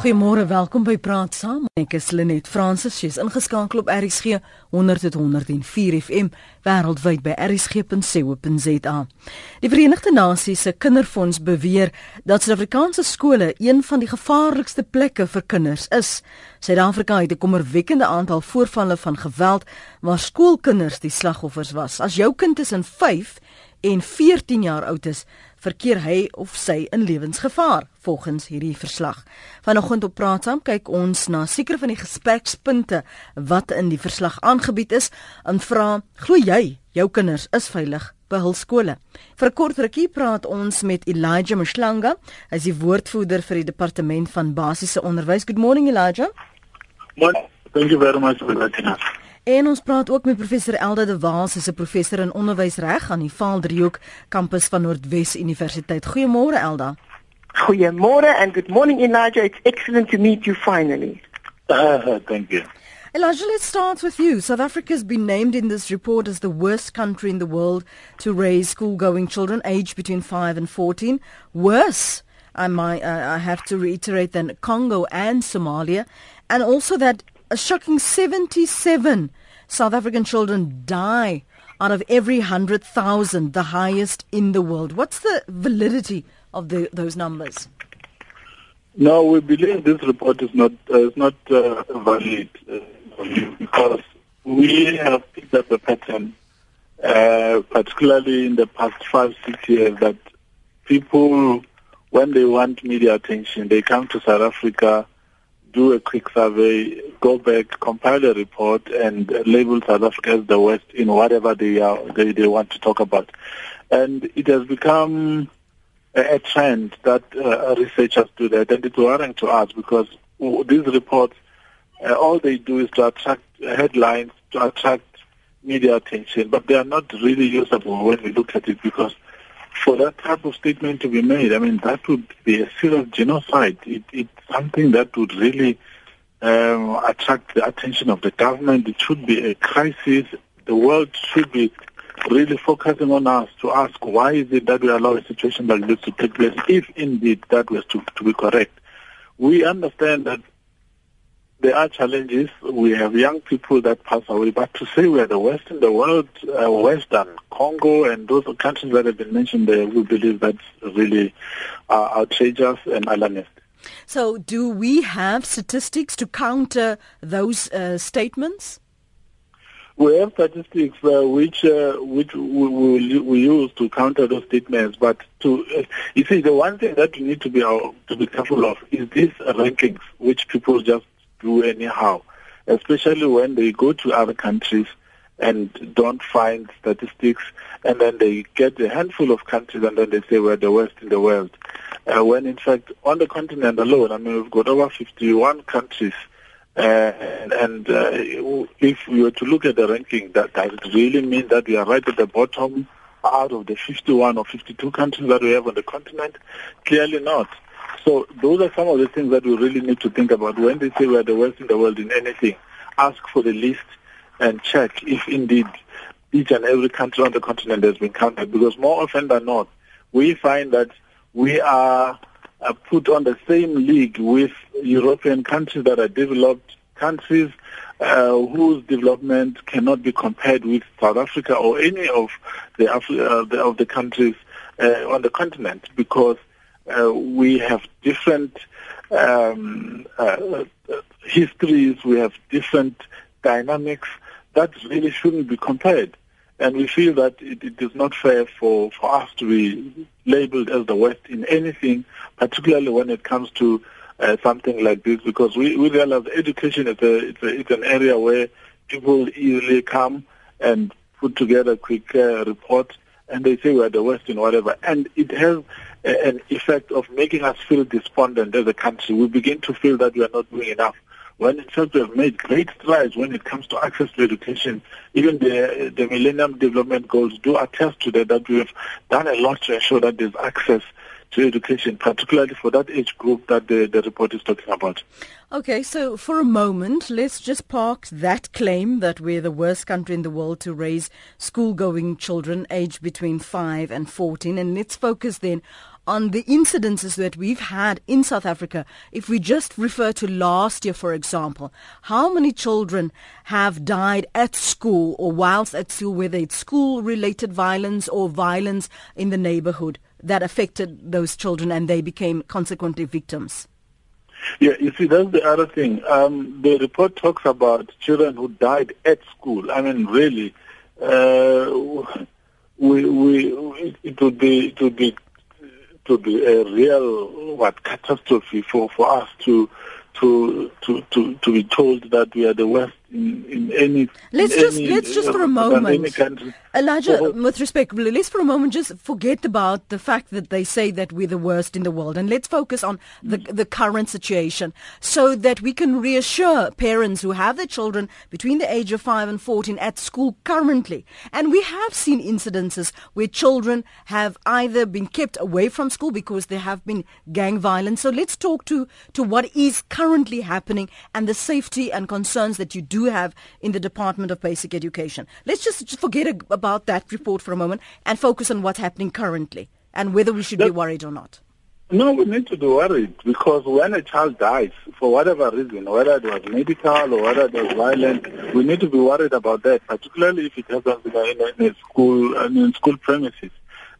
Goeiemôre, welkom by Praat Saam. Ek is Lenet Fransis. Sy's ingeskakel op RSG 100.104 FM wêreldwyd by rsg.co.za. Die Verenigde Nasies se Kinderfonds beweer dat Suid-Afrikaanse skole een van die gevaarlikste plekke vir kinders is. Suid-Afrika het 'n kommerwekkende aantal voorvalle van geweld waar skoolkinders die slagoffers was. As jou kind tussen 5 en 14 jaar oud is, verkeer hy of sy in lewensgevaar volgens hierdie verslag. Vanoggend op Praat saam kyk ons na sekere van die gesprekspunte wat in die verslag aangebied is en vra: "Glo jy jou kinders is veilig by hul skole?" Vir 'n kort rukkie praat ons met Elijah Mshlanga, hy is die woordvoerder vir die departement van basiese onderwys. Good morning Elijah. Morning. Thank you very much for letting us. En ons praat ook met professor Elda de Waal, sy is 'n professor in onderwysreg aan die Vaaldriehoek kampus van Noordwes Universiteit. Goeiemôre Elda. Goeiemôre and good morning Elijah. It's excellent to meet you finally. Uh, thank you. Elijah, let's start with you. South Africa has been named in this report as the worst country in the world to raise school-going children aged between 5 and 14. Worse, I might uh, I have to reiterate than Congo and Somalia and also that a shocking 77 South African children die out of every 100,000, the highest in the world. What's the validity of the, those numbers? No, we believe this report is not uh, is not uh, valid uh, because we have picked up a pattern, uh, particularly in the past five six years, that people, when they want media attention, they come to South Africa do a quick survey, go back, compile a report, and label South Africa as the West in whatever they are they, they want to talk about. And it has become a, a trend that uh, researchers do that, and it's worrying to us because these reports, uh, all they do is to attract headlines, to attract media attention, but they are not really usable when we look at it because for that type of statement to be made, I mean, that would be a serious genocide. It, it's something that would really um, attract the attention of the government. It should be a crisis. The world should be really focusing on us to ask why is it that we allow a situation like this to take place, if indeed that was to, to be correct. We understand that there are challenges. We have young people that pass away, but to say we are the worst in the world, uh, than Congo and those countries that have been mentioned there, we believe that's really uh, outrageous and alarmist. So, do we have statistics to counter those uh, statements? We have statistics uh, which uh, which we, we, we use to counter those statements. But to uh, you see, the one thing that we need to be uh, to be careful of is these rankings, which people just do anyhow, especially when they go to other countries and don't find statistics, and then they get a handful of countries, and then they say we're the worst in the world. Uh, when in fact, on the continent alone, I mean, we've got over 51 countries. Uh, and, and uh, if we were to look at the ranking, that does it really mean that we are right at the bottom out of the 51 or 52 countries that we have on the continent? Clearly not. So those are some of the things that we really need to think about when they say we are the worst in the world in anything. Ask for the list and check if indeed each and every country on the continent has been counted. Because more often than not, we find that we are uh, put on the same league with European countries that are developed countries uh, whose development cannot be compared with South Africa or any of the, Afri- uh, the of the countries uh, on the continent because uh, we have different um, uh, histories, we have different dynamics that really shouldn't be compared. And we feel that it, it is not fair for, for us to be labeled as the West in anything, particularly when it comes to uh, something like this, because we, we realize education is a, it's, a, it's an area where people easily come and put together quick uh, report and they say we're the worst in whatever. And it has a, an effect of making us feel despondent as a country. We begin to feel that we are not doing enough when in fact we have made great strides when it comes to access to education. Even the, the Millennium Development Goals do attest to that, that we have done a lot to ensure that there's access to education, particularly for that age group that the, the report is talking about. Okay, so for a moment, let's just park that claim that we're the worst country in the world to raise school-going children aged between 5 and 14, and let's focus then on the incidences that we've had in South Africa. If we just refer to last year, for example, how many children have died at school or whilst at school, whether it's school-related violence or violence in the neighborhood that affected those children and they became consequently victims? Yeah, you see, that's the other thing. Um, the report talks about children who died at school. I mean, really, uh, we, we, it would be, it would be, it would be a real what catastrophe for, for us to to to to to be told that we are the worst in, in any. Let's in just any, let's just uh, for a moment, Elijah. Uh-huh. With respect, let's for a moment just forget about the fact that they say that we're the worst in the world, and let's focus on the mm-hmm. the current situation, so that we can reassure parents who have their children between the age of five and fourteen at school currently. And we have seen incidences where children have either been kept away from school because there have been gang violence. So let's talk to to what is currently happening and the safety and concerns that you do have in the Department of Basic Education. Let's just forget about that report for a moment and focus on what's happening currently and whether we should that, be worried or not. No, we need to be worried because when a child dies, for whatever reason, whether it was medical or whether it was violent, we need to be worried about that, particularly if it happens in a, in a school, in school premises.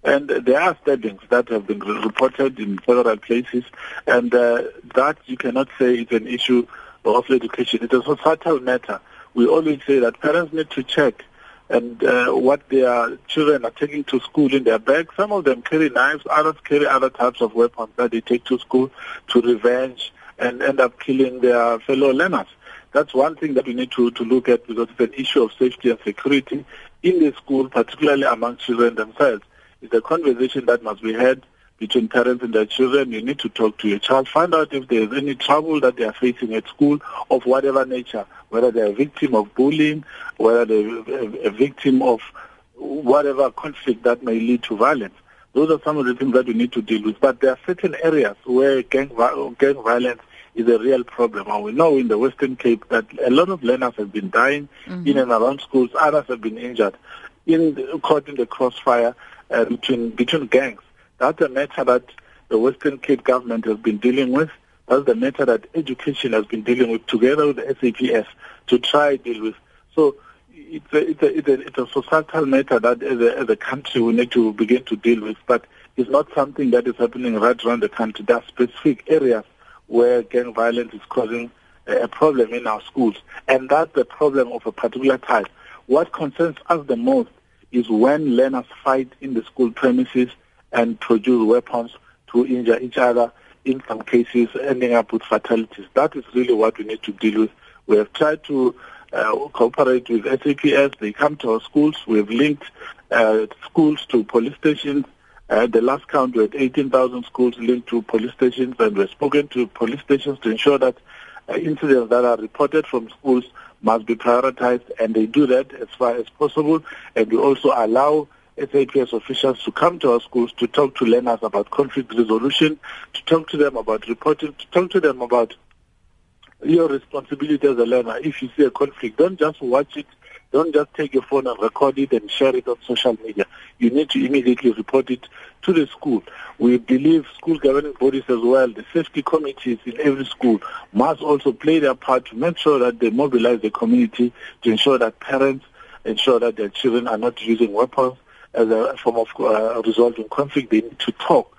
And there are stabbings that have been reported in several places, and uh, that you cannot say is an issue of education. It is a societal matter. We always say that parents need to check and uh, what their children are taking to school in their bags. Some of them carry knives, others carry other types of weapons that they take to school to revenge and end up killing their fellow learners. That's one thing that we need to, to look at because it's an issue of safety and security in the school, particularly among children themselves. It's a conversation that must be had between parents and their children. You need to talk to your child, find out if there's any trouble that they are facing at school of whatever nature, whether they're a victim of bullying, whether they're a victim of whatever conflict that may lead to violence. Those are some of the things that we need to deal with. But there are certain areas where gang, gang violence is a real problem. And we know in the Western Cape that a lot of learners have been dying mm-hmm. in and around schools. Others have been injured in caught in the crossfire uh, between between gangs. That's a matter that the Western Cape government has been dealing with. That's the matter that education has been dealing with together with the SAPS to try to deal with. So it's a, it's a, it's a, it's a societal matter that as a, as a country we need to begin to deal with, but it's not something that is happening right around the country. There are specific areas where gang violence is causing a problem in our schools, and that's the problem of a particular type. What concerns us the most is when learners fight in the school premises and produce weapons to injure each other, in some cases ending up with fatalities. That is really what we need to deal with. We have tried to uh, cooperate with SAPS. They come to our schools. We have linked uh, schools to police stations. Uh, the last count, we had 18,000 schools linked to police stations, and we've spoken to police stations to ensure that uh, incidents that are reported from schools must be prioritized, and they do that as far as possible. And we also allow SAPS officials to come to our schools to talk to learners about conflict resolution, to talk to them about reporting, to talk to them about your responsibility as a learner. If you see a conflict, don't just watch it. Don't just take your phone and record it and share it on social media. You need to immediately report it to the school. We believe school governing bodies as well, the safety committees in every school must also play their part to make sure that they mobilize the community to ensure that parents ensure that their children are not using weapons as a form of uh, resolving conflict. They need to talk.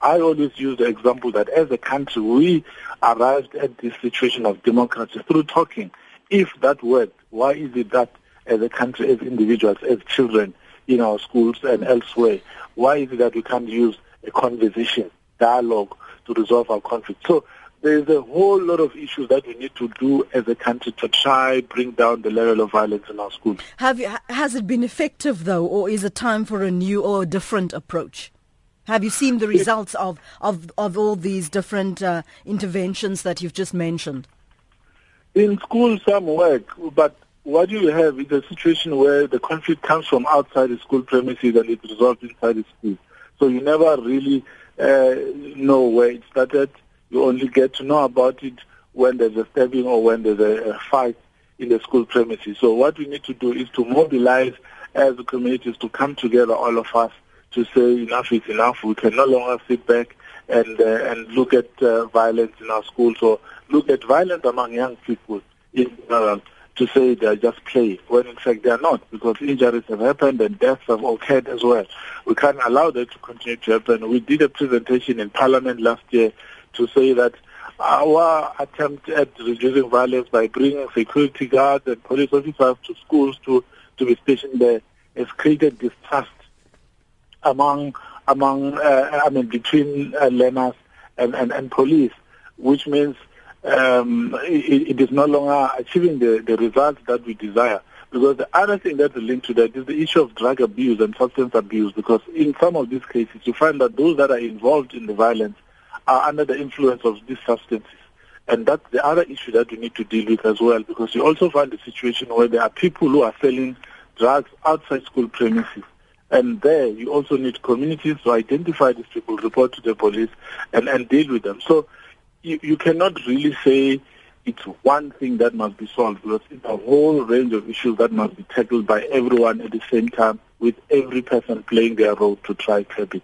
I always use the example that as a country, we arrived at this situation of democracy through talking. If that worked, why is it that as a country, as individuals, as children in our schools and elsewhere, why is it that we can't use a conversation, dialogue to resolve our conflict? So there's a whole lot of issues that we need to do as a country to try bring down the level of violence in our schools. Have you, has it been effective though, or is it time for a new or a different approach? Have you seen the results of, of, of all these different uh, interventions that you've just mentioned? In school, some work, but what you have is a situation where the conflict comes from outside the school premises and it's resolved inside the school. So you never really uh, know where it started you only get to know about it when there's a stabbing or when there's a, a fight in the school premises. So what we need to do is to mobilize as communities to come together, all of us, to say enough is enough. We can no longer sit back and uh, and look at uh, violence in our schools or look at violence among young people in general to say they are just play when in fact they are not because injuries have happened and deaths have occurred as well. We can't allow that to continue to happen. We did a presentation in Parliament last year to say that our attempt at reducing violence by bringing security guards and police officers to schools to, to be stationed there has created distrust among among uh, I mean between uh, learners and, and, and police, which means um, it, it is no longer achieving the, the results that we desire. Because the other thing that is linked to that is the issue of drug abuse and substance abuse. Because in some of these cases, you find that those that are involved in the violence are under the influence of these substances. And that's the other issue that we need to deal with as well. Because you also find a situation where there are people who are selling drugs outside school premises. And there, you also need communities to identify these people, report to the police, and, and deal with them. So you, you cannot really say it's one thing that must be solved because it's a whole range of issues that must be tackled by everyone at the same time with every person playing their role to try to curb it.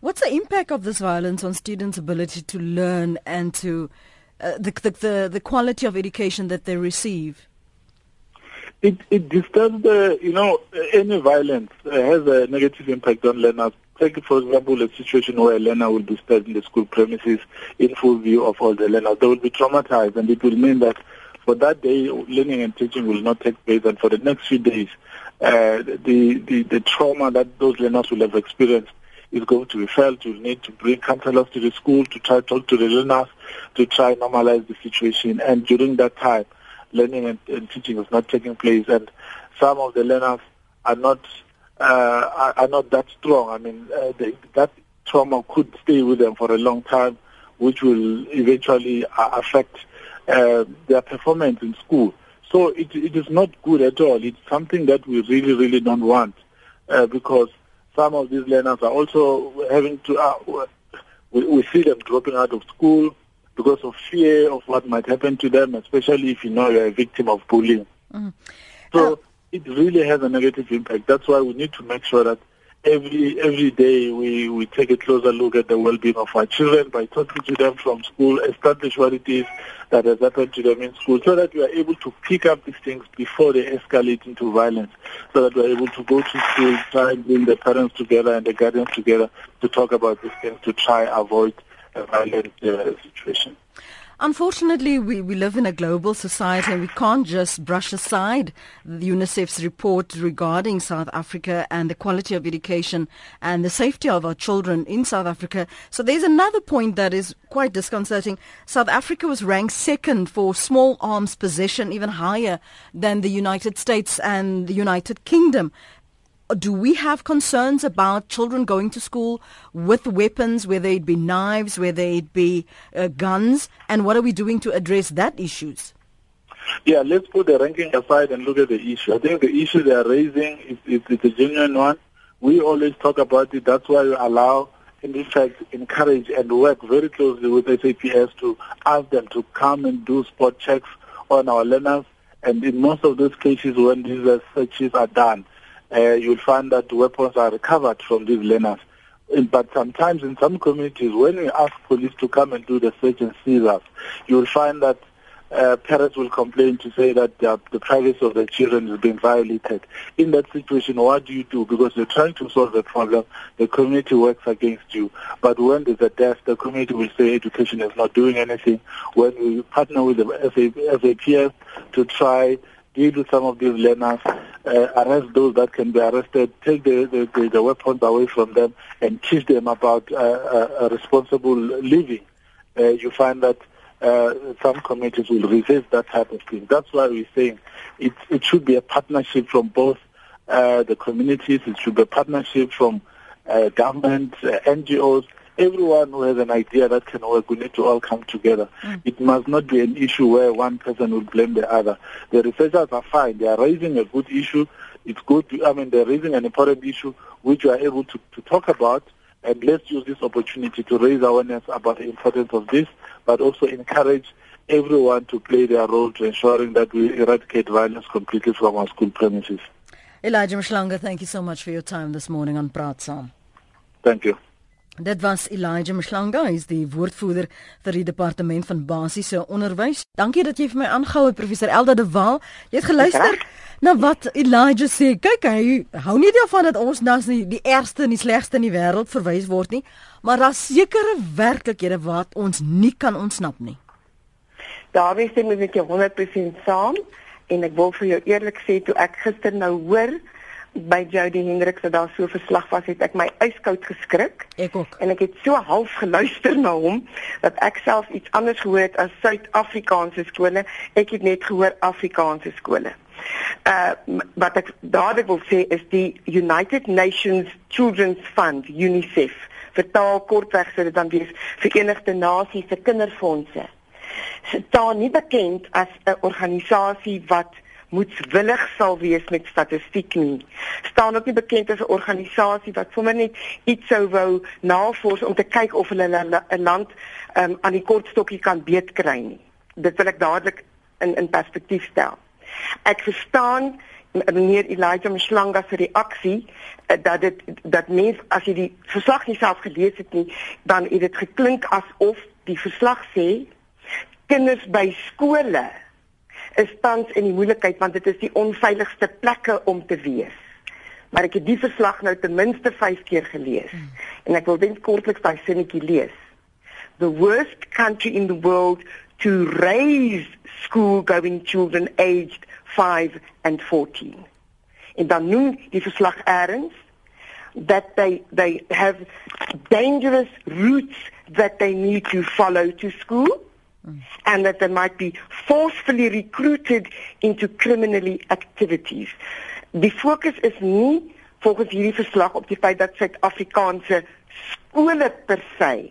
What's the impact of this violence on students' ability to learn and to uh, the, the, the, the quality of education that they receive? It, it disturbs the, you know, any violence has a negative impact on learners Take, for example, a situation where a learner will be studying in the school premises in full view of all the learners. They will be traumatized, and it will mean that for that day, learning and teaching will not take place, and for the next few days, uh, the, the, the trauma that those learners will have experienced is going to be felt. You'll need to bring counselors to the school to try to talk to the learners, to try normalize the situation. And during that time, learning and, and teaching is not taking place, and some of the learners are not uh, are, not that strong. I mean, uh, they, that trauma could stay with them for a long time, which will eventually uh, affect uh, their performance in school. So it, it is not good at all. It's something that we really, really don't want uh, because some of these learners are also having to, uh, we, we see them dropping out of school because of fear of what might happen to them, especially if you know you're a victim of bullying. Mm. So it really has a negative impact. That's why we need to make sure that every every day we, we take a closer look at the well-being of our children by talking to them from school, establish what it is that has happened to them in school, so that we are able to pick up these things before they escalate into violence, so that we are able to go to school, try and bring the parents together and the guardians together to talk about these things to try avoid a violent uh, situation. Unfortunately, we, we live in a global society and we can't just brush aside the UNICEF's report regarding South Africa and the quality of education and the safety of our children in South Africa. So there's another point that is quite disconcerting. South Africa was ranked second for small arms possession, even higher than the United States and the United Kingdom do we have concerns about children going to school with weapons, whether it be knives, whether it be uh, guns, and what are we doing to address that issues? Yeah, let's put the ranking aside and look at the issue. I think the issue they are raising is, is, is a genuine one. We always talk about it. That's why we allow and in fact encourage and work very closely with SAPS to ask them to come and do spot checks on our learners. And in most of those cases when these searches are done, uh, you'll find that weapons are recovered from these learners. But sometimes in some communities, when we ask police to come and do the search and seizures, you'll find that uh, parents will complain to say that the, the privacy of their children is being violated. In that situation, what do you do? Because you're trying to solve the problem, the community works against you. But when there's a death, the community will say education is not doing anything. When we partner with the SAPS to try deal with some of these learners, uh, arrest those that can be arrested, take the, the, the, weapons away from them, and teach them about uh, uh, responsible living. Uh, you find that uh, some communities will resist that type of thing. That's why we're saying it, it should be a partnership from both the communities, it should be a partnership from government, NGOs, everyone who has an idea that can work, we need to all come together. Mm. It must not be an issue where one person will blame the other. The researchers are fine. They are raising a good issue. It's good. To, I mean, they're raising an important issue which we are able to, to talk about. And let's use this opportunity to raise awareness about the importance of this, but also encourage everyone to play their role to ensuring that we eradicate violence completely from our school premises. Elijah Mshlanga, thank you so much for your time this morning on Praat Saam. Thank you. Dit was Elijah Mshlanga, hy is die woordvoerder vir die departement van basiese onderwys. Dankie dat jy vir my aangehou het professor Elda de Waal. Jy het geluister na wat Elijah sê. Kyk, hy hou nie daarvan dat ons nou die, die ergste en die slegste in die wêreld verwys word nie, maar daar's sekere werklikhede wat ons nie kan ontsnap nie. Daarmee stem ek met jou 100% saam en ek wil vir jou eerlik sê toe ek gister nou hoor by Jody Hendricks dat daar so verslag was het ek my yskoud geskrik. Ek ook. En ek het so half geluister na hom dat ek self iets anders gehoor het as Suid-Afrikaanse skole. Ek het net gehoor Afrikaanse skole. Uh wat ek dadelik wil sê is die United Nations Children's Fund, UNICEF, vertaal kortweg sê dit dan wees Verenigde Nasies se Kinderfondse. Dit staan nie bekend as 'n organisasie wat moetswillig sal wees met statistiek nie. Staan ook nie bekend as 'n organisasie wat sommer net iets sou wou navors om te kyk of hulle 'n land um, aan die kortstokkie kan beet kry nie. Dit wil ek dadelik in in perspektief stel. Ek verstaan meneer Elijah Mshlanga se reaksie uh, dat dit dat mens as jy die verslag nie self gelees het nie, dan het dit geklink asof die verslag sê kinders by skole is tans in die moeilikheid want dit is die onveiligste plekke om te wees. Maar ek het die verslag nou ten minste 5 keer gelees hmm. en ek wil net kortliks daai sinnetjie lees. The worst country in the world to raise school going children aged 5 and 14. En dan noem die verslag eers that they they have dangerous routes that they need to follow to school and that they might be forcefully recruited into criminally activities. Die fokus is nie volgens hierdie verslag op die feit dat Suid-Afrikaanse skole per se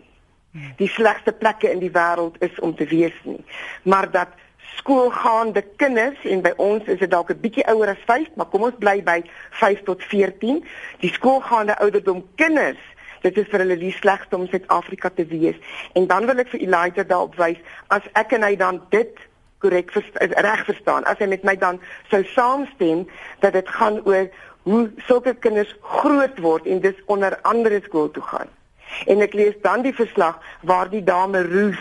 die slegste plekke in die wêreld is om te wees nie, maar dat skoolgaande kinders en by ons is dit dalk 'n bietjie ouer as 5, maar kom ons bly by 5 tot 14, die skoolgaande ouderdom kinders dit is vir hulle die slegste om Suid-Afrika te wees. En dan wil ek vir Elijah daarop wys as ek en hy dan dit korrek reg verstaan. As hy met my dan sou saamstem dat dit gaan oor hoe sulke kinders groot word en dis onder andere skool toe gaan. En ek lees dan die verslag waar die dame Roos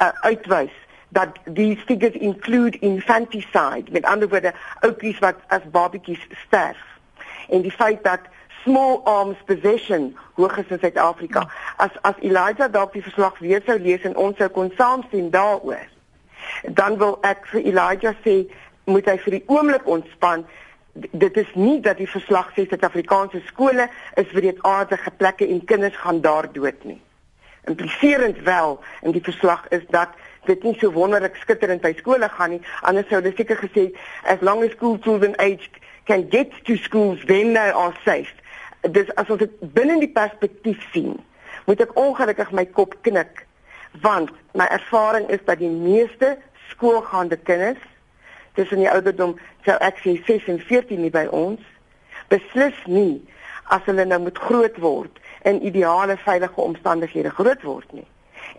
uh, uitwys dat die figures include infanticide met ander woorde ouppies wat as babatjies sterf en die feit dat small arms possession hoog is in Suid-Afrika. As as Elijah dalk die verslag weer sou lees en ons sou kon saamstem daaroor, dan wil ek vir Elijah sê moet hy vir die oomblik ontspan. Dit is nie dat die verslag sê dat Afrikaanse skole is wreedaardige plekke en kinders gaan daar dood nie. Impliserend wel in die verslag is dat dit nie so wonderlik skitterend by skole gaan nie. Anders sou hulle seker gesê as long as school children aged can get to schools then they are safe dis as ons dit binne die perspektief sien, moet ek ongelukkig my kop knik want my ervaring is dat die meeste skoolgaande kinders tussen die ouderdom sou ek sê 6 en 14 nie by ons beslis nie as hulle nou moet groot word in ideale veilige omstandighede groot word nie.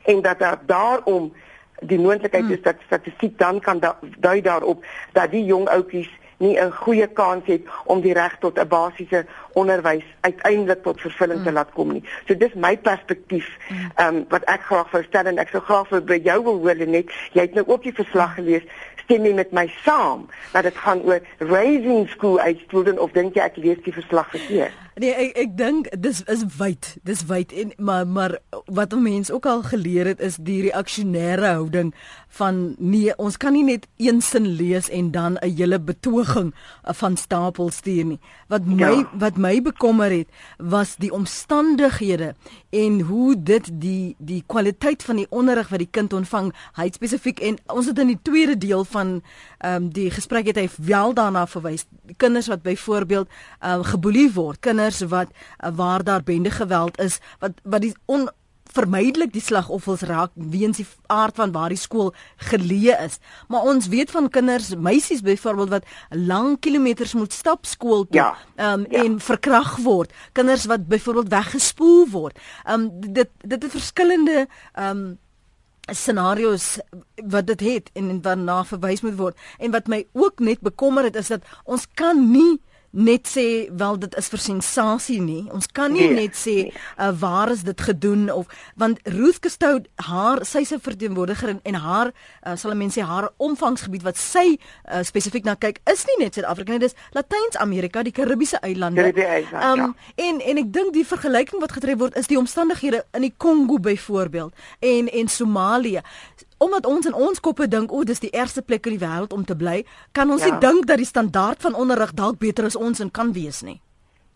En dat daar daarom die moontlikheid is dat statistiek dan kan da, dui daarop dat die jong ouetjies nie 'n goeie kans het om die reg tot 'n basiese onderwys uiteindelik tot vervulling te mm. laat kom nie. So dis my perspektief mm. ehm um, wat ek graag wou stel en ek sou graag vir by jou wil hoor net jy het nou ook die verslag gelees stem jy met my saam dat dit gaan oor raising school age children of dink jy ek lees die verslag verkeerd? Nee, ek ek dink dis is wyd. Dis wyd en maar maar wat 'n mens ook al geleer het is die reaksionêre houding van nee, ons kan nie net een sin lees en dan 'n hele betoging van stapel stuur nie. Wat my ja. wat my bekommer het was die omstandighede en hoe dit die die kwaliteit van die onderrig wat die kind ontvang, hy spesifiek en ons het in die tweede deel van ehm um, die gesprek het hy wel daarna verwys. Kinders wat byvoorbeeld ehm um, geboelie word, kinders kinders wat uh, waar daar bende geweld is wat wat die on vermydelik die slagoffers raak weens die aard van waar die skool geleë is. Maar ons weet van kinders, meisies byvoorbeeld wat lang kilometers moet stap skool toe ja, um, ja. en verkrag word. Kinders wat byvoorbeeld weggespoel word. Um dit dit het verskillende um scenario's wat dit het en waarna verwys moet word. En wat my ook net bekommer het is dat ons kan nie net sê wel dit is vir sensasie nie. Ons kan nie nee, net sê nee. uh, waar is dit gedoen of want Ruth Cousteau haar sy's 'n verteenwoordiger en, en haar uh, sal mense sê haar omvangsgebied wat sy uh, spesifiek na kyk is nie net Suid-Afrika nie, dis Latyns-Amerika, die Karibiese eilande. Ehm um, ja. en en ek dink die vergelyking wat getref word is die omstandighede in die Kongo byvoorbeeld en en Somalië omdat ons in ons koppe dink o, dis die eerste plek in die wêreld om te bly, kan ons ja. nie dink dat die standaard van onderrig dalk beter as ons en kan wees nie.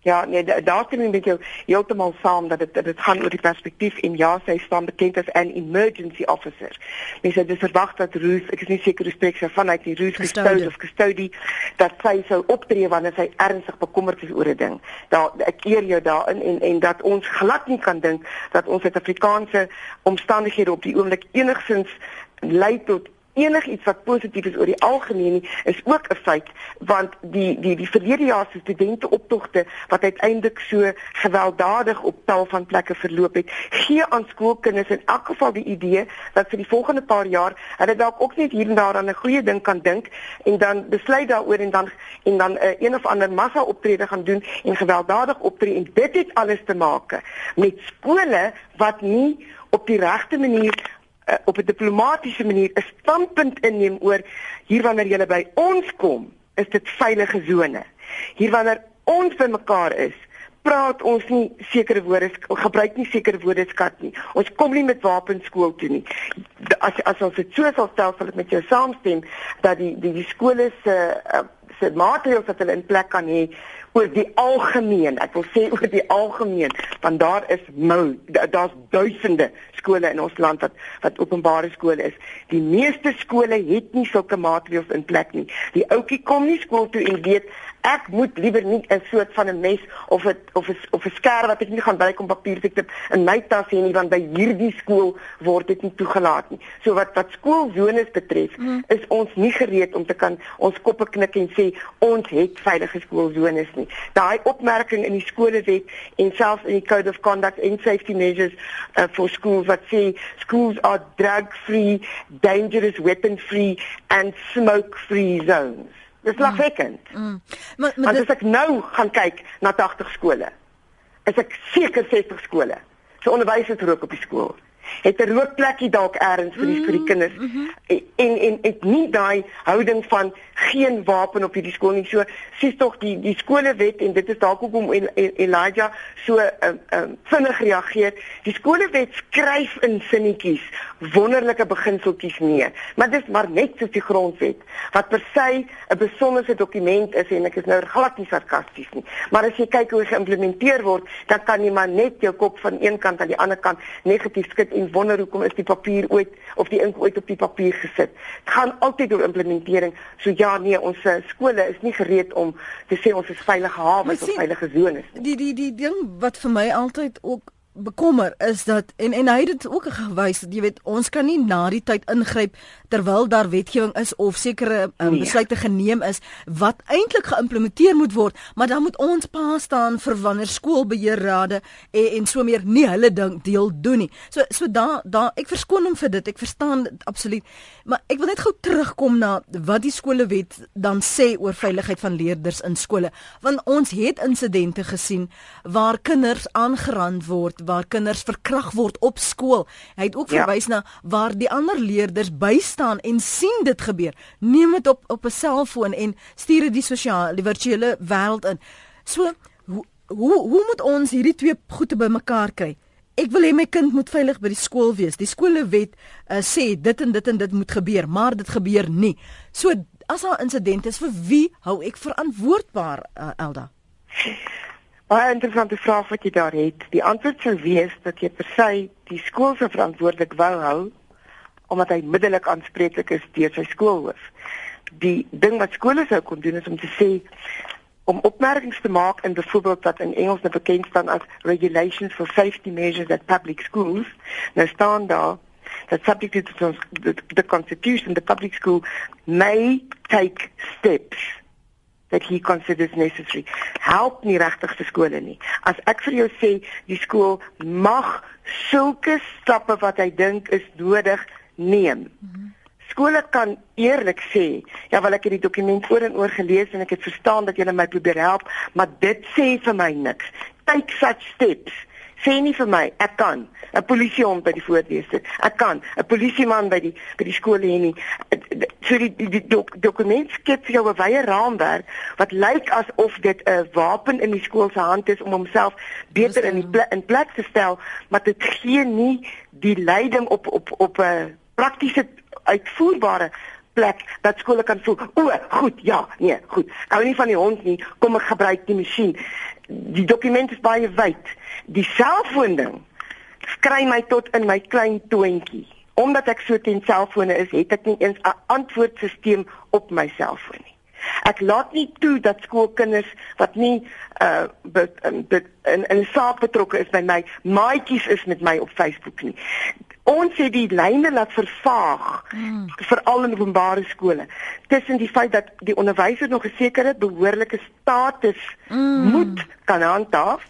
Ja, nee, daar stem ek met jou heeltemal saam dat dit dit gaan oor die perspektief en ja, sy staan bekend as 'n emergency officer. Mens het dus verwag dat Ruth, ek is nie seker hoe spreek sy vanuit die Ruth custody of custody dat sy sou optree wanneer sy ernstig bekommerd is oor 'n ding. Daar ek eer jou daarin en en dat ons glad nie kan dink dat ons Suid-Afrikaanse omstandighede op die oomblik enigsins lei tot enigiets wat positief is oor die algemeen nie is ook 'n feit want die die die verlede jaar se studente optogte wat uiteindelik so gewelddadig op tal van plekke verloop het gee aan skoolkinders in elk geval die idee dat vir die volgende paar jaar hulle dalk ook net hier en daar aan 'n goeie ding kan dink en dan besluit daaroor en dan en dan 'n uh, een of ander massa optrede gaan doen en gewelddadig optree en dit het alles te maak met skole wat nie op die regte manier uh, op 'n diplomatisiese manier 'n standpunt inneem oor hier wanneer jy by ons kom, is dit veilige sone. Hier wanneer ons by mekaar is, praat ons nie sekere woorde gebruik nie sekere woordeskat nie. Ons kom nie met wapens skool toe nie. As as ons dit so sal stel, sal ek met jou saamstem dat die die, die skole se uh, se maatreëls wat hulle in plek kan hê oor die algemeen. Ek wil sê oor die algemeen, want daar is mou, daar's duisende skole in ons land wat wat openbare skole is. Die meeste skole het nie sulke maatreëls in plek nie. Die ouetjie kom nie skool toe en weet ek moet liewer nie 'n soort van 'n mes of 'n of 'n of 'n skerp wat ek nie gaan bly kom papier te tip in my tas hê nie want by hierdie skool word dit nie toegelaat nie. So wat wat skoolzones betref, hmm. is ons nie gereed om te kan ons koppe knik en sê ons het veilige skoolzones nie. Daai opmerking in die skolewet en selfs in die code of conduct and safety measures uh, for schools wat sê schools are drug free, dangerous weapon free and smoke free zones. Dis lagwekkend. Mm. Mm. Maar, maar as ek nou gaan kyk na 80 skole, is ek seker 60 skole. So onderwysers rook op die skool het 'n rookplekkie dalk eers vir die vir die kinders mm -hmm. en en ek nie daai houding van geen wapen op hierdie skool nie. So sies tog die die skolewet en dit is dalk hoekom Elijah so um, um, vinnig reageer. Die skolewet skryf in sinnetjies wonderlike beginseltjies neer, maar dit is maar net soos die grondwet wat per se 'n besonderse dokument is en ek is nou glad nie sarkasties nie. Maar as jy kyk hoe geïmplementeer word, dan kan jy maar net jou kop van een kant aan die ander kant negatief skud en wonder hoekom is die papier ooit of die ink ooit op die papier gesit. Dit gaan altyd oor implementering. So ja, nee, ons uh, skole is nie gereed om te sê ons is veilige hawe of veilige zones nie. Die die die ding wat vir my altyd ook bekommer is dat en en hy het dit ook gewys dat jy weet ons kan nie na die tyd ingryp terwyl daar wetgewing is of sekere um, besluite geneem is wat eintlik geïmplementeer moet word maar dan moet ons pa staan vir wanneer skoolbeheerrade en, en so meer nie hulle ding deel doen nie. So so daar daar ek verskoon hom vir dit. Ek verstaan dit absoluut. Maar ek wil net gou terugkom na wat die skolewet dan sê oor veiligheid van leerders in skole want ons het insidente gesien waar kinders aangerand word waar kinders verkrag word op skool. Hy het ook ja. verwys na waar die ander leerders bystaan en sien dit gebeur. Neem dit op op 'n selfoon en stuur dit die sosiale die virtuele wêreld in. So hoe hoe hoe moet ons hierdie twee goede bymekaar kry? Ek wil hê my kind moet veilig by die skool wees. Die skolewet uh, sê dit en dit en dit moet gebeur, maar dit gebeur nie. So as daar insidente is, vir wie hou ek verantwoordbaar, uh, Elda? Baie interessante vraag wat jy daar het. Die antwoord sou wees dat jy per se die skool se verantwoordelik wou hou omdat hy middelik aanspreeklik is deur sy skoolhoof. Die ding wat skole sou kon doen is om te sê om opmerkings te maak in byvoorbeeld wat in Engels nou bekend staan as regulations for safety measures at public schools. Nou staan daar that subject to the, the constitution the public school may take steps that he considers necessary. Help nie regtig se skole nie. As ek vir jou sê die skool mag sulke stappe wat hy dink is nodig neem, mm -hmm. skole kan eerlik sê, ja, wel ek het die dokument oor en oor gelees en ek het verstaan dat julle my probeer help, maar dit sê vir my niks. Take such steps sê nie vir my ek kan 'n polisiehond by die voordeur sit. Ek kan 'n polisieman by die by die skool hê nie. So die die, die dok, dokument skep vir jou 'n wye raamwerk wat lyk asof dit 'n wapen in die skool se hand is om homself beter in die plek, in plek te stel, maar dit gee nie die leiding op op op 'n praktiese uitvoerbare plek dat skole kan voel. O, goed, ja, nee, goed. Ek hou nie van die hond nie. Kom ek gebruik die masjien. Die dokument is baie wyd. Die selfoon ding skry my tot in my klein toontjie. Omdat ek so teen selfone is, het ek nie eens 'n antwoordstelsel op my selfoon nie. Ek laat nie toe dat skoolkinders wat nie uh in in 'n saak betrokke is by my maatjies is met my op Facebook nie ons het die lyne laat vervaag mm. veral in openbare skole tussen die feit dat die onderwyser nog 'n sekere behoorlike status mm. moet kan handhaaf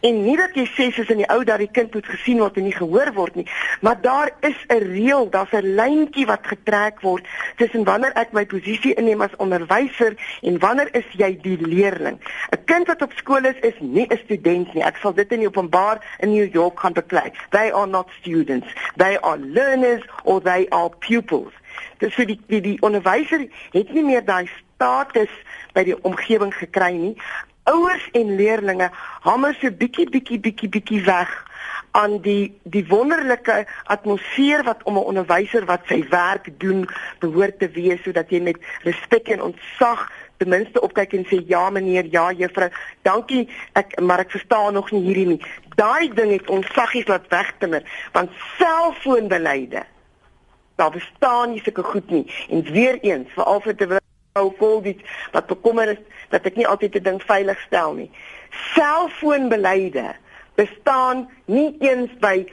En nie dat jy sê soos in die ou dat die kind moet gesien word en nie gehoor word nie, maar daar is 'n reël, daar's 'n lyntjie wat getrek word tussen wanneer ek my posisie inneem as onderwyser en wanneer is jy die leerling. 'n Kind wat op skool is, is nie 'n student nie. Ek sal dit in openbaar in New York gaan beklei. They are not students. They are learners or they are pupils. Dis vir die die, die onderwyser het nie meer daai status by die omgewing gekry nie ouers en leerdlinge hamer so bietjie bietjie bietjie bietjie weg aan die die wonderlike atmosfeer wat om 'n onderwyser wat sy werk doen behoort te wees sodat jy met respek en ontzag ten minste opkyk en sê ja meneer ja juffrou dankie ek maar ek verstaan nog nie hierdie nie. Daai ding het ons saggies laat wegtimmer want selfoonbeleide daar bestaan nie sulke goed nie. En weer eens veral vir terwyl ou Covid wat bekommer is dat ek nie altyd 'n ding veilig stel nie. Selfoonbeleide bestaan nie eens by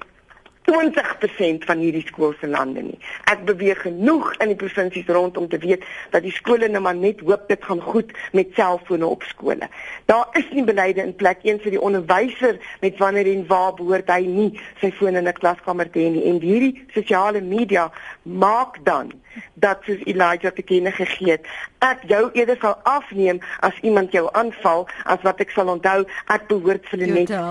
20% van hierdie skole se lande nie. Ek beweeg genoeg in die provinsies rond om te weet dat die skole nou maar net hoop dit gaan goed met selfone op skole. Daar is nie beleide in plek een vir die onderwyser met wanneer en waar behoort hy nie sy foon in 'n klaskamer te hê nie. En hierdie sosiale media maak dan dat soos Elijah te kenne gegee het, ek jou eerder sal afneem as iemand jou aanval as wat ek sal onthou ek behoort vir net te,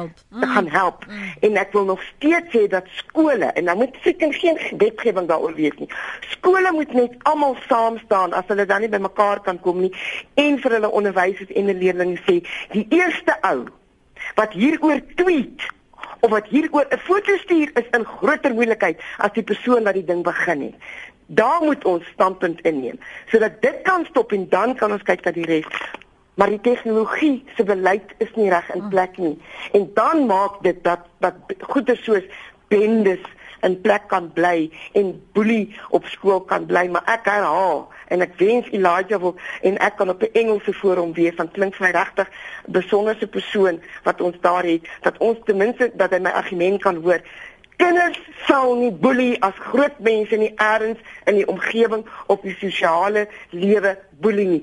te gaan help. Mm. En ek wil nog steeds sê dat skole en dan moet seker geen wetgewing daaroor wees nie. Skole moet net almal saam staan as hulle dan nie by mekaar kan kom nie en vir hulle onderwysers en leerders sê die eerste ou wat hieroor tweet of wat hieroor 'n foto stuur is in groter moeilikheid as die persoon wat die ding begin het. Daar moet ons standpunt inneem sodat dit kan stop en dan kan ons kyk na die res. Maar die tegnologie se beleid is nie reg in plek nie. En dan maak dit dat dat goeie soos bendes in plek kan bly en boelie op skool kan bly maar ek herhaal en ek wens Elijah wil en ek kan op 'n Engelse forum wees van klink vir my regtig besonderse persoon wat ons daar het dat ons ten minste dat hy my argument kan hoor kinders sal nie boelie as groot mense nie eers in die omgewing op die sosiale lewe boelie nie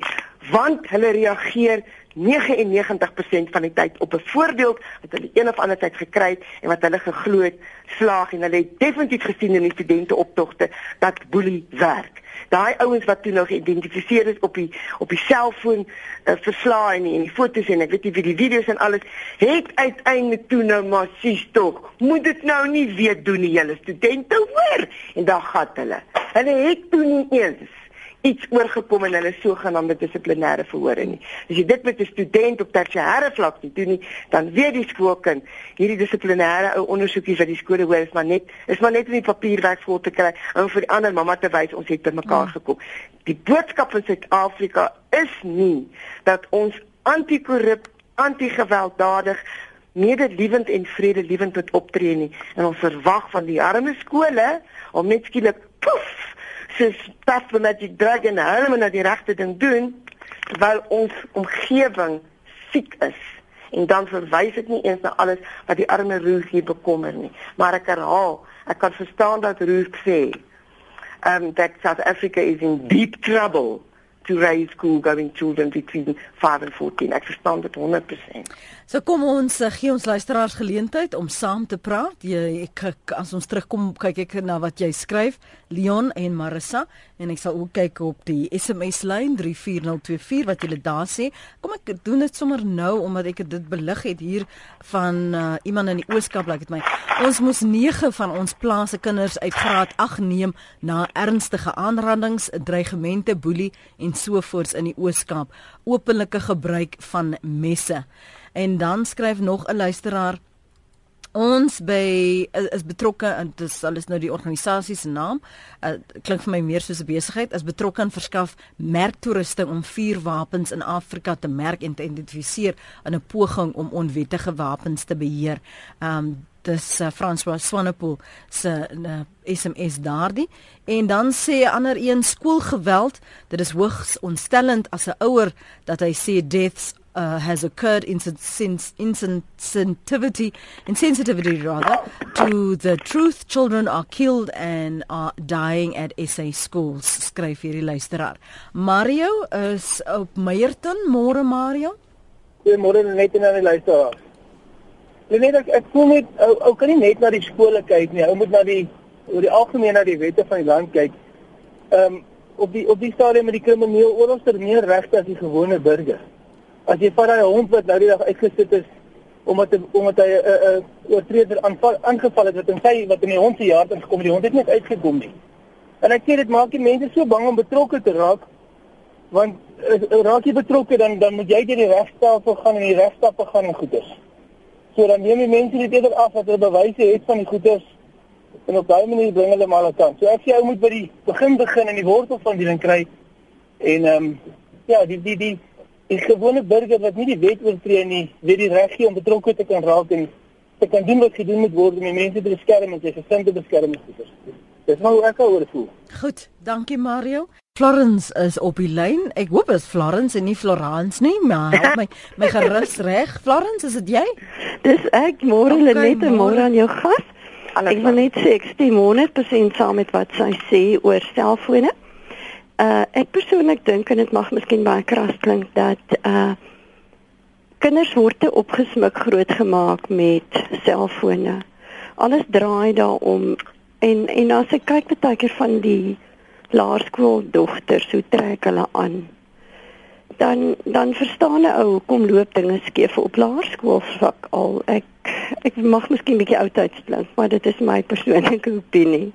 want hulle reageer 99% van die tyd op 'n voorbeeld wat hulle een of ander tyd gekry het en wat hulle geglo het slaag en hulle het definitief gesien in die studente optogte dat boelie werk. Daai ouens wat toe nou geïdentifiseer is op die op die selfoon uh, verslae en en die foto's en ek weet nie wie die video's en alles het uiteindelik toe nou maar sies tog. Moet dit nou nie weer doen nie julle studente hoor en dan gaan hulle. Hulle het toe nie eens iets oorgekom in hulle sogenaamde dissiplinêre verhore nie. As jy dit met 'n student op tersiêre vlak doen nie, dan weet die skoolkind hierdie dissiplinêre ou ondersoekies wat die skole hoor is maar net is maar net om die papierwerk vol te kry en vir die ander mamma te wys ons het by mekaar ja. gekom. Die boodskap van Suid-Afrika is nie dat ons anti-korrup, anti-gewelddadig medeliewend en vredeliewend moet optree nie en ons verwag van die arme skole om net skielik poef soos pas dat die drug en hulle moet die regte ding doen terwyl ons omgewing siek is en dan verwys dit nie eens na alles wat die arme Ruth hier bekommer nie maar ek herhaal ek kan verstaan dat Ruth sê um that South Africa is in deep trouble to raise school going children between 5 and 14. Ek verstaan dit 100%. So kom ons uh, gee ons luisteraars geleentheid om saam te praat. Jy ek as ons terugkom kyk ek na wat jy skryf, Leon en Marissa en ek sal ook kyk op die SMS lyn 34024 wat julle daar sê. Kom ek doen dit sommer nou omdat ek dit belig het hier van uh, iemand in die Ooskaap like dit my. Ons moes 9 van ons plaaslike kinders uit graad 8 neem na ernstige aanrandings, dreigemente, boelie en sovoorts in die Ooskaap. Openlike gebruik van messe. En dan skryf nog 'n luisteraar Ons by is, is betrokke en dit is alles nou die organisasie se naam. Uh, klink vir my meer soos 'n besigheid as betrokke en verskaf merktoerusting om vuurwapens in Afrika te merk en te identifiseer in 'n poging om onwettige wapens te beheer. Um dis uh, François Swanepoel se uh, SMS daardie en dan sê 'n ander een skoolgeweld dit is hoogs ontstellend as 'n ouer dat hy sê deaths uh, has occurred in since insensitivity insensitivity rather to the truth children are killed and are dying at SA schools skryf hierdie luisteraar. Mario is op Meyerton môre Mario? Goeiemôre net aan die luisteraar. Net ek ek voel net ou, ou kan nie net na die skole kyk nie. Ou moet na die oor die algemeen na die wette van die land kyk. Ehm um, op die op die stadium met die krimineel oorlogster meer regte as die gewone burger as jy vat daai hond wat nou die dag uitgesit is omdat omdat hy 'n uh, 'n uh, oortreder aanval aangeval het wat in sy wat in die hond se jaar ingekom het die hond het net uitgekom nie. En ek sê dit maak die mense so bang om betrokke te raak want uh, raak jy betrokke dan dan moet jy deur die regstelsel gaan en die regstappe gaan en goeders. So dan neem die mense dit eerder af dat hulle bewyse het van die goeders en op daai manier bring hulle maar aan kant so ek sê ou moet by die begin begin en die wortel van die ding kry en ehm um, ja die die die die gewone burger wat nie die wet oortree nie, weet die reg hier om betrokke te kan raak en te kan doen wat gedoen moet word om die mense te beskerm en sy gesin te beskerm. Dis nou ek oor voel. Goed, dankie Mario. Florence is op die lyn. Ek hoop dit is Florence en nie Florence nie, maar help my my gerus reg. Florence, is dit jy? Dis ek, môre okay, Lenet en môre aan jou gas. Ek wil net sê ek stem 100% saam met wat sy sê oor selfone. Uh ek persoonlik dink en dit mag miskien baie kras klink dat uh kinders word te opgesmik grootgemaak met selfone. Alles draai daaroor en en as ek kyk baie keer van die laerskool dogters hoe trek hulle aan? Dan dan verstaan 'n ou kom loop dinge skeef op laerskool vlak al. Ek ek mag miskien bietjie oudtyds klink maar dit is my persoonlike opinie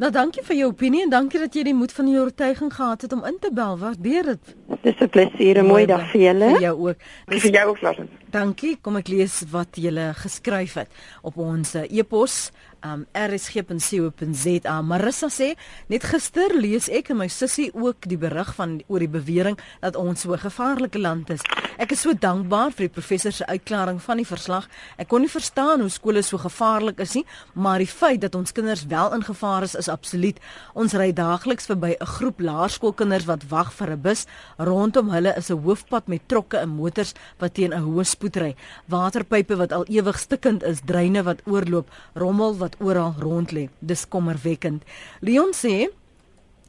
Nou dankie vir jou opinie en dankie dat jy die moed van die oortuiging gehad het om in te bel. Waardeer dit. Dis 'n plesier, 'n mooi dag vir julle. Vir jou ook. Dis vir jou ook, Lars. Dankie. Kom ek lees wat julle geskryf het op ons e-pos um rsg.co.za. Marissa sê net gister lees ek en my sussie ook die berig van oor die bewering dat ons so 'n gevaarlike land is. Ek is so dankbaar vir die professor se uitklaring van die verslag. Ek kon nie verstaan hoe skole so gevaarlik is nie, maar die feit dat ons kinders wel in gevaar is is absoluut. Ons ry daagliks verby 'n groep laerskoolkinders wat wag vir 'n bus. Rondom hulle is 'n hoofpad met trokke en motors wat teen 'n hoë spoed ry. Waterpype wat al ewig stikkend is, dreine wat oorloop, rommel wat wat oral rond lê. Dis kommerwekkend. Leon sê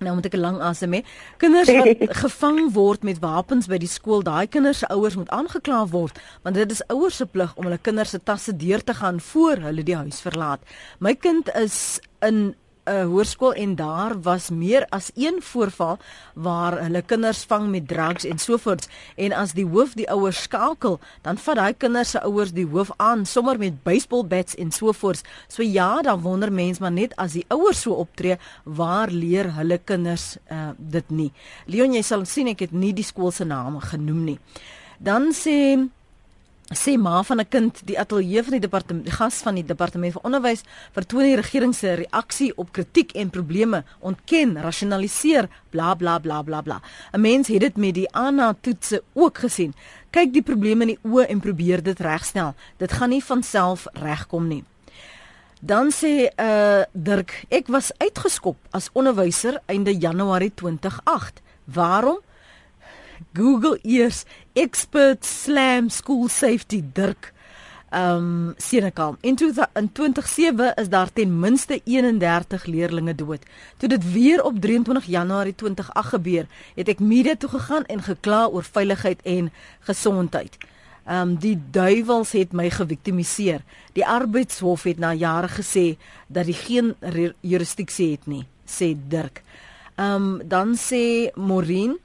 Nou moet ek 'n lang asem hê. Kinders wat gevang word met wapens by die skool, daai kinders se ouers moet aangekla word, want dit is ouers se plig om hulle kinders se tasse deur te gaan voor hulle die huis verlaat. My kind is in 'n uh, hoërskool en daar was meer as een voorval waar hulle kinders vang met drugs en sovoorts. En as die hoof die ouers skakel dan vat daai kinders se ouers die hoof aan sommer met baseball bats en sovoorts. So ja dan wonder mens maar net as die ouers so optree waar leer hulle kinders uh, dit nie? Leon jy sal sien ek het nie die skool se naam genoem nie. Dan sê sê ma van 'n kind die ateljee van die departement gas van die departement van onderwys vertoon die regering se reaksie op kritiek en probleme ontken rasionaliseer bla bla bla bla bla. 'n mens het dit met die ANA toetse ook gesien. Kyk die probleme in die oë en probeer dit regstel. Dit gaan nie van self regkom nie. Dan sê uh Dirk ek was uitgeskop as onderwyser einde Januarie 2008 waarom? Google eers expert slam school safety Dirk. um, Senekal. In 2007 is daar ten minste 31 leerdlinge dood. Toe dit weer op 23 Januarie 2008 gebeur, het ek media toe gegaan en gekla oor veiligheid en gesondheid. Um, die duiwels het my geviktimiseer. Die arbeidshof het na jare gesê dat die geen jurisdiksie het nie, sê Dirk. Um, dan sê Maureen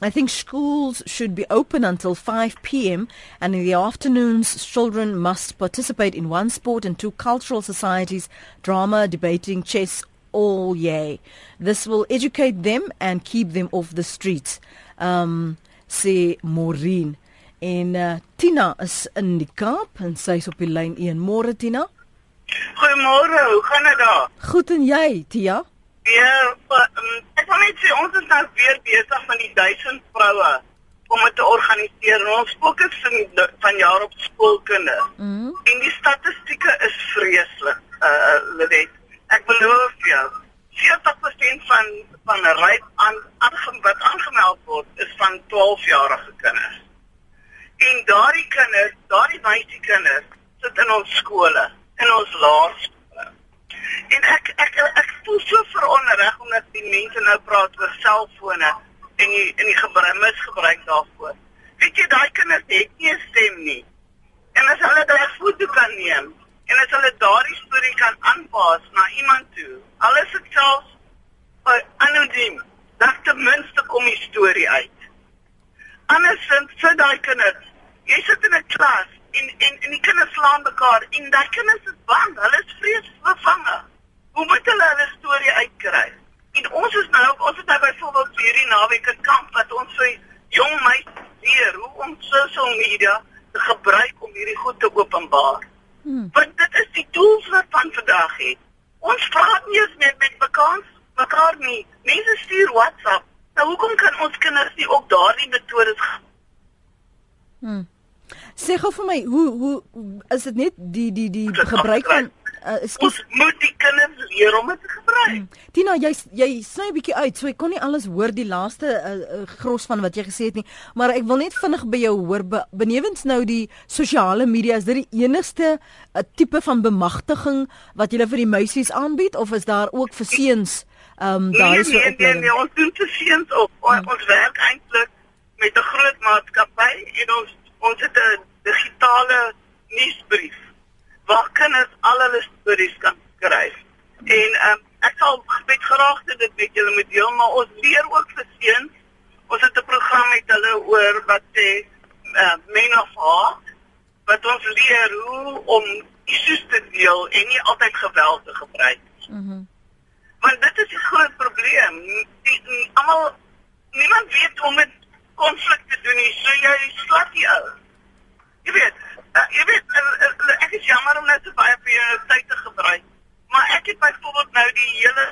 I think schools should be open until 5 p.m. and in the afternoons, children must participate in one sport and two cultural societies, drama, debating, chess, all yay. This will educate them and keep them off the streets. Um, say Maureen. En uh, Tina is in die Kaap en sy is op die lyn 1. Môre Tina. Goeiemôre, hoe gaan dit daar? Goed en jy, Tia? Ja, um, ek wil net sê ons is nou weer besig met die 1000 vroue om dit te organiseer. Ons fokus van van jaar op skoolkinders. Mm. En die statistieke is vreeslik. Uh Lenet, ek beloof jou, 40% van van ryk aan wat aangemeld word is van 12-jarige kinders. En daardie kinders, daardie meisie kinders sit in ons skole, in ons laerskole En ek ek ek voel so veronderreg omdat die mense nou praat oor selfone en die en die gebruik misgebruik daarvoor. Weet jy daai kinders het nie 'n stem nie. En as hulle daai foto kan neem en as hulle daardie storie kan aanpas na iemand toe, alles is selfs uh, anoniem. Dat ten minste kom die storie uit. Andersins vir daai kinders, jy sit in 'n klas en en en die kinders slaan mekaar en daai kinders is bang, hulle is vreesbevange. Hoe moet hulle hulle storie uitkry? En ons is nou, ons het nou byvoorbeeld vir hierdie naweek 'n kamp wat ons vir jong meisies leer hoe om sosiale media te gebruik om hierdie goed te openbaar. Hmm. Want dit is die tools wat van vandag het. Ons praat nie eens meer met mekaar mekaar nie. Mense stuur WhatsApp. Nou hoekom kan ons kinders nie ook daardie metodes Hmm. Sê gou vir my, hoe hoe is dit net die die die gebruik van uh, ons moet die kinders leer om dit te gebruik. Hmm. Tina, jy jy sny 'n bietjie uit, so ek kon nie alles hoor die laaste uh, uh, gros van wat jy gesê het nie, maar ek wil net vinnig by jou hoor be, benewens nou die sosiale media, is dit die enigste uh, tipe van bemagtiging wat jy vir die meisies aanbied of is daar ook vir seuns? Ehm um, daar nee, is nee, nee, nee, ons doen vir seuns op. Hmm. Ons werk eintlik met 'n groot maatskappy en ons ons het 'n digitale nuusbrief waar kinders al hulle stories kan skryf. En um, ek sal met graagte dit met julle moet deel, maar ons leer ook vir seuns. Ons het 'n program met hulle oor wat sê uh, men of heart wat ons leer hoe om issues te deel en nie altyd geweld te gebruik nie. Mm Want dit is 'n groot probleem. Almal niemand weet hoe om met konflikte te doen nie. So jy slat jy ou. Jy weet, Uh, jy weet uh, uh, ek is jammer om net so baie vir jou tyd te gebruik. Maar ek het byvoorbeeld nou die hele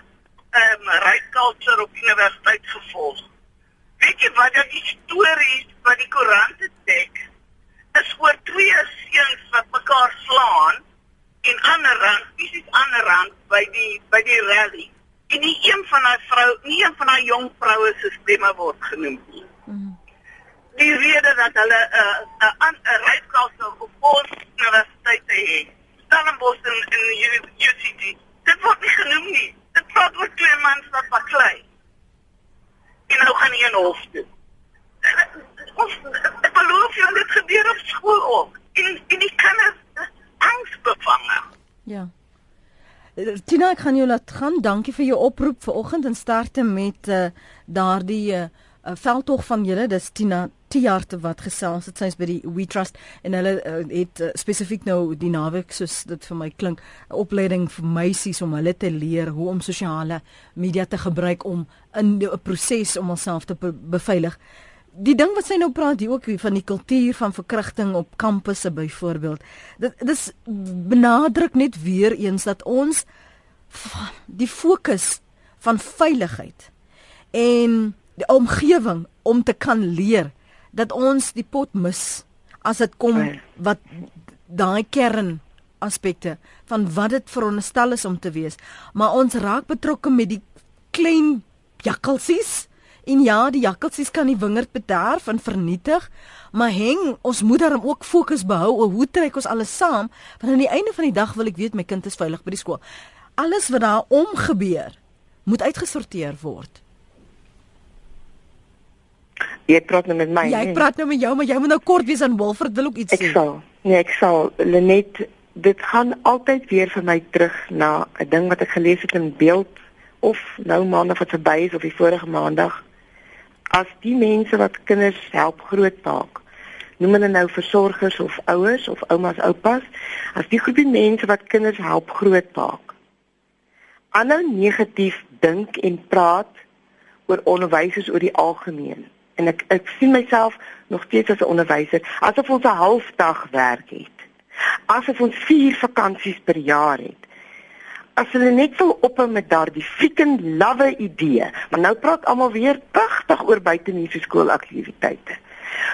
ehm um, rykultuur op universiteit gevolg. Weet jy wat dat die stories wat die koerante dek is oor twee seuns wat mekaar slaan en ander rand, fisies ander rand by die by die rally. En nie een van daai vrou, nie een van daai jong vroue se stemme word genoem nie. Mm -hmm die rede dat hulle 'n uh, 'n uh, 'n uh, ryskaste op ons universiteit het. Stellenbosch en in die UCT. Dit word nie genoem nie. Dit praat oor twee mans wat baklei. En nou gaan nie in hof toe. Ons ek beloof jou dit gebeur op skool ook. En en die kinders angsbevange. Ja. Tina, ek gaan jou laat gaan. Dankie vir jou oproep vanoggend en starte met uh, daardie uh, uh, veldtog van julle. Dis Tina Tiarte wat gesels het sy's by die We Trust en hulle uh, het uh, spesifiek nou die naweek soos dit vir my klink 'n opleiding vir meisies om hulle te leer hoe om sosiale media te gebruik om in 'n proses om onsself te beveilig. Die ding wat sy nou praat hier ook van die kultuur van verkrachting op kampusse byvoorbeeld. Dit dis benadruk net weer eens dat ons die fokus van veiligheid en die omgewing om te kan leer dat ons die pot mis as dit kom nee. wat daai kern aspekte van wat dit veronderstel is om te wees maar ons raak betrokke met die klein jakkalsies En ja, die jakkalsies kan die wingerd bederf en vernietig, maar heng, ons moet daarom ook fokus behou oor hoe trek ons alles saam, want aan die einde van die dag wil ek weet my kind is veilig by die skool. Alles wat daar om gebeur, moet uitgesorteer word. Jy praat nou met my. Jy praat nou met jou, maar jy moet nou kort wees aan Wilfred wil ook iets ek sê. Ek sal. Nee, ek sal. Lenet, dit gaan altyd weer vir my terug na 'n ding wat ek gelees het in beeld of nou maandag wat verby is of die vorige maandag. As die mense wat kinders help grootmaak, noem hulle nou versorgers of ouers of oumas, oupas, as die groepie mense wat kinders help grootmaak, aanhou negatief dink en praat oor onderwysers oor die algemeen en ek ek sien myself nog steeds as 'n onderwyser asof ons 'n halfdag werk het. Asof ons 4 vakansies per jaar het. As hulle net wil ophou met daardie freaking lawwe idee maar nou praat almal weer pragtig oor buitemuurse skoolaktiwiteite.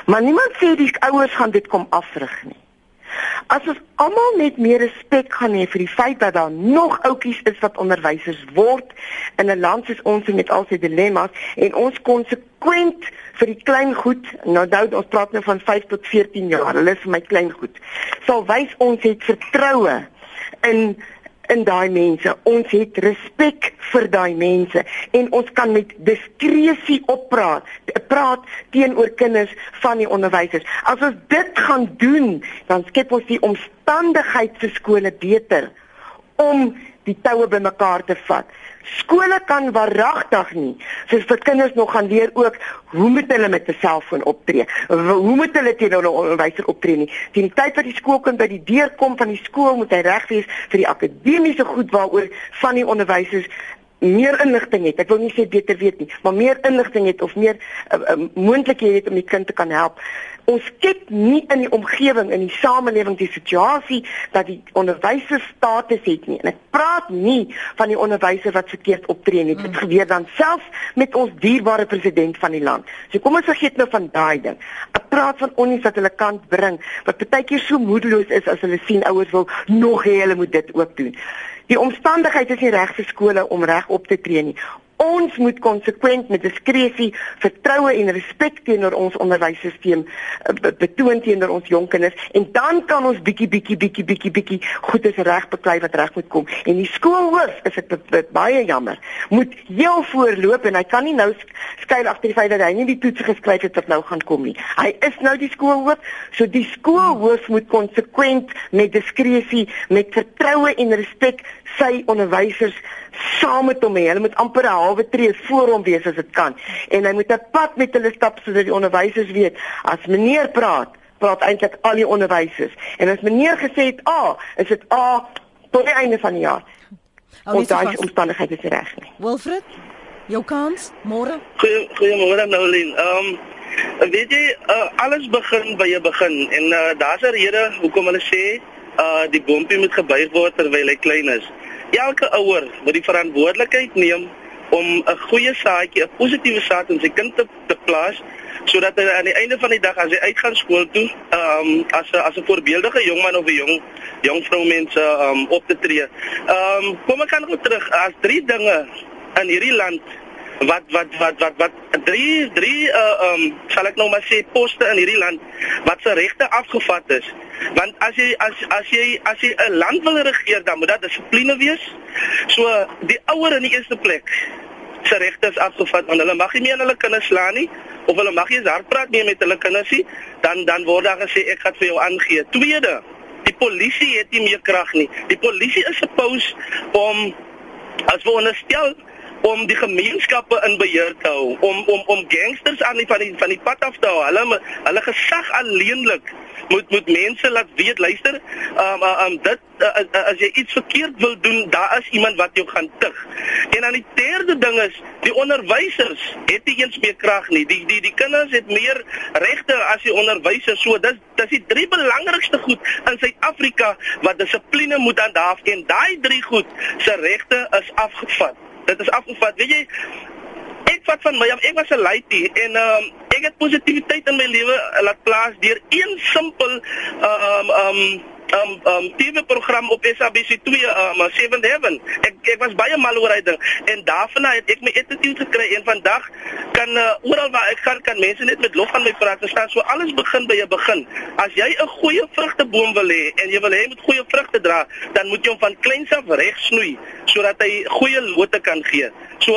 Maar niemand sê die ouers gaan dit kom afrig nie As ons almal net meer respek gaan hê vir die feit dat daar nog oudjies is wat onderwysers word in 'n land soos ons met al sy dilemma's en ons konsekwent vir die klein goed, nou nou ons praat nou van 5 tot 14 jaar, hulle is vir my klein goed. Sal wys ons het vertroue in in daai mense. Ons het respek vir daai mense en ons kan met diskresie oppraat, praat teenoor kinders van die onderwysers. As ons dit gaan doen, dan skep ons die omstandigheid vir skole beter om die toue bymekaar te vat. Skole kan waaragtig nie soos vir kinders nog gaan leer ook hoe moet hulle met 'n selfoon optree? Hoe moet hulle teenoor 'n onderwyser optree nie? Teen die tyd wat die skoolkind by die deur kom van die skool moet hy reg wees vir die akademiese goed waaroor van die onderwysers meer inligting het. Ek wil nie sê beter weet nie, maar meer inligting het of meer uh, uh, moontlikhede het om die kind te kan help. Ons skep nie in die omgewing in die samelewing die situasie dat die onderwysers status het nie. En ek praat nie van die onderwyser wat verkeerd optree nie. Dit mm. gebeur dan selfs met ons dierbare president van die land. So kom ons vergeet nou van daai ding. Ek praat van onnies wat hulle kant bring wat baie keer so moedeloos is as hulle sien ouers wil nog hê hulle moet dit ook doen Die omstandighede is nie reg vir skole om reg op te tree nie. Ons moet konsekwent met diskresie, vertroue en respek teenoor ons onderwysstelsel eh, betoon teenoor ons jong kinders en dan kan ons bietjie bietjie bietjie bietjie bietjie goedes reg beklei wat reg moet kom. En die skoolhoof is ek baie jammer, moet heel voorloop en hy kan nie nou skuil agter die feit dat hy nie die toets geskryf het wat nou gaan kom nie. Hy is nou die skoolhoof, so die skoolhoof moet konsekwent met diskresie, met vertroue en respek sy onderwysers saam met hom hê. Hulle moet amper 'n halwe tree voor hom wees as dit kan. En hy moet 'n pad met hulle stap sodat die onderwysers weet as meneer praat, praat eintlik al die onderwysers. En as meneer gesê het A, is dit A tot die einde van die jaar. Ons daai omstandighede is reg nie. Wilfred, jou kans môre. Goeiemôre Noulien. Ehm um, weet jy uh, alles begin by jy begin en uh, daar's 'n rede hoekom hulle sê uh die bompie moet gebuig word terwyl hy klein is elke ouer moet die verantwoordelikheid neem om 'n goeie saadjie, 'n positiewe saad in sy kind te, te plaas sodat hy aan die einde van die dag as hy uitgaan skool toe, ehm um, as 'n as 'n voorbeeldige jongman of 'n jong jong vrou mense ehm um, op te tree. Ehm um, kom ek kan gou terug as drie dinge in hierdie land wat wat wat wat wat drie drie uh um sal ek nou maar sê poste in hierdie land wat se regte afgevat is. Want as jy as as jy as jy 'n land wil regeer, dan moet daar dissipline wees. So die ouer in die eerste plek se regte is afgevat want hulle mag nie meer hulle kinders slaan nie of hulle mag nie eens hard praat meer met hulle kinders nie. Dan dan word daar gesê ek gaan vir jou aangee. Tweede, die polisie het nie meer krag nie. Die polisie is supposed om as we onderstel om die gemeenskappe in beheer te hou, om om om gangsters aan die van die van die pad af te hou. Hulle hulle gesag alleenlik moet moet mense laat weet, luister, um um dit uh, as jy iets verkeerd wil doen, daar is iemand wat jou gaan tug. En dan die derde ding is, die onderwysers het nie eens meer krag nie. Die die die kinders het meer regte as die onderwysers. So dis dis die drie belangrikste goed in Suid-Afrika wat dissipline moet aandaaf en daai drie goed se regte is afgevat dit is afgevat. Weet jy, ek vat van my af, ek was 'n laity en ehm um, ek het positiwiteit in my lewe laat plaas deur een simpel ehm um, ehm um, um um TV-program op SABC2 um 7 Heaven. Ek ek was baie mal oor hy ding en daarna het ek my attitude gekry en vandag kan uh, oral waar ek gaan kan mense net met lof aan my praat en staan so alles begin by 'n begin. As jy 'n goeie vrugteboom wil hê en jy wil hê moet goeie vrugte dra, dan moet jy hom van kleins af reg snoei sodat hy goeie lote kan gee. So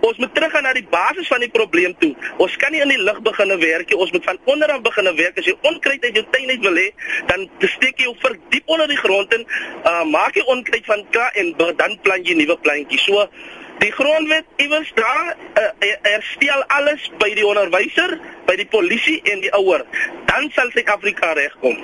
ons moet teruggaan na die basis van die probleem toe. Ons kan nie in die lug begine werk nie. Ons moet van onder af begine werk. As jy onkruid uit jou tuin uit wil hê, dan steek jy hom vir diep onder die grond in, uh, maak jy onkruid van ka en dan plant jy nuwe plantjies. So die grondwet iewers daar uh, herstel alles by die onderwyser, by die polisie en die ouer. Dan sal Suid-Afrika regkom.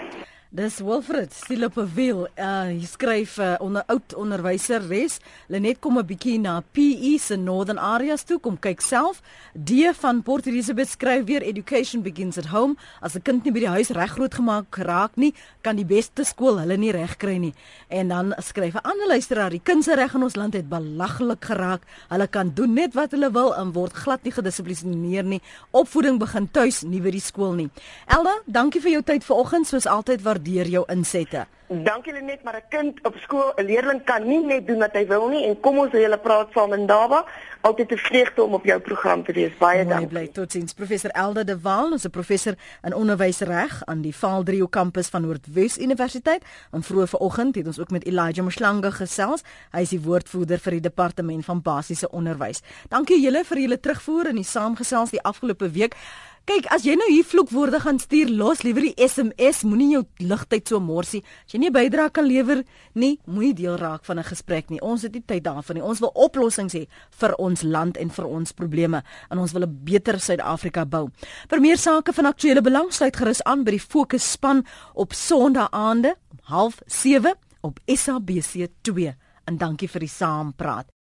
Dis Wilfred Stilopewiel. Uh hy skryf uh, onder oud onderwyser res. Lenet kom 'n bietjie na PE se Northern Areas toe kom kyk self. Die van Port Elizabeth skryf weer education begins at home. As 'n kind nie by die huis reg grootgemaak raak nie, kan die beste skool hulle nie reg kry nie. En dan skryf 'n ander luisteraar, die kind se reg in ons land het belaglik geraak. Hulle kan doen net wat hulle wil en word glad nie gedissiplineer nie. Opvoeding begin tuis, nie by die skool nie. Elda, dankie vir jou tyd vanoggend soos altyd waar waardeer jou insette. Dankie Lenet, maar 'n kind op skool, 'n leerling kan nie net doen wat hy wil nie en kom ons hele praat saam in Daba. Altyd 'n vreugde om op jou program te wees. Baie dankie. Bly totsiens professor Elda de Waal, ons 'n professor in onderwysreg aan die Vaaldrio kampus van Noordwes Universiteit. En vroeër vanoggend het ons ook met Elijah Mslange gesels. Hy is die woordvoerder vir die departement van basiese onderwys. Dankie julle vir julle terugvoer in die saamgesels die afgelope week. Kyk, as jy nou hier vloekwoorde gaan stuur, los liewer die SMS, moenie jou ligtyd so morsie. As jy nie 'n bydrae kan lewer nie, moenie deel raak van 'n gesprek nie. Ons het nie tyd daarvoor nie. Ons wil oplossings hê vir ons land en vir ons probleme en ons wil 'n beter Suid-Afrika bou. Vir meer sake van aktuële belang sluit gerus aan by die Fokus span op Sondae aande om 07:30 op SABC2. En dankie vir die saampraat.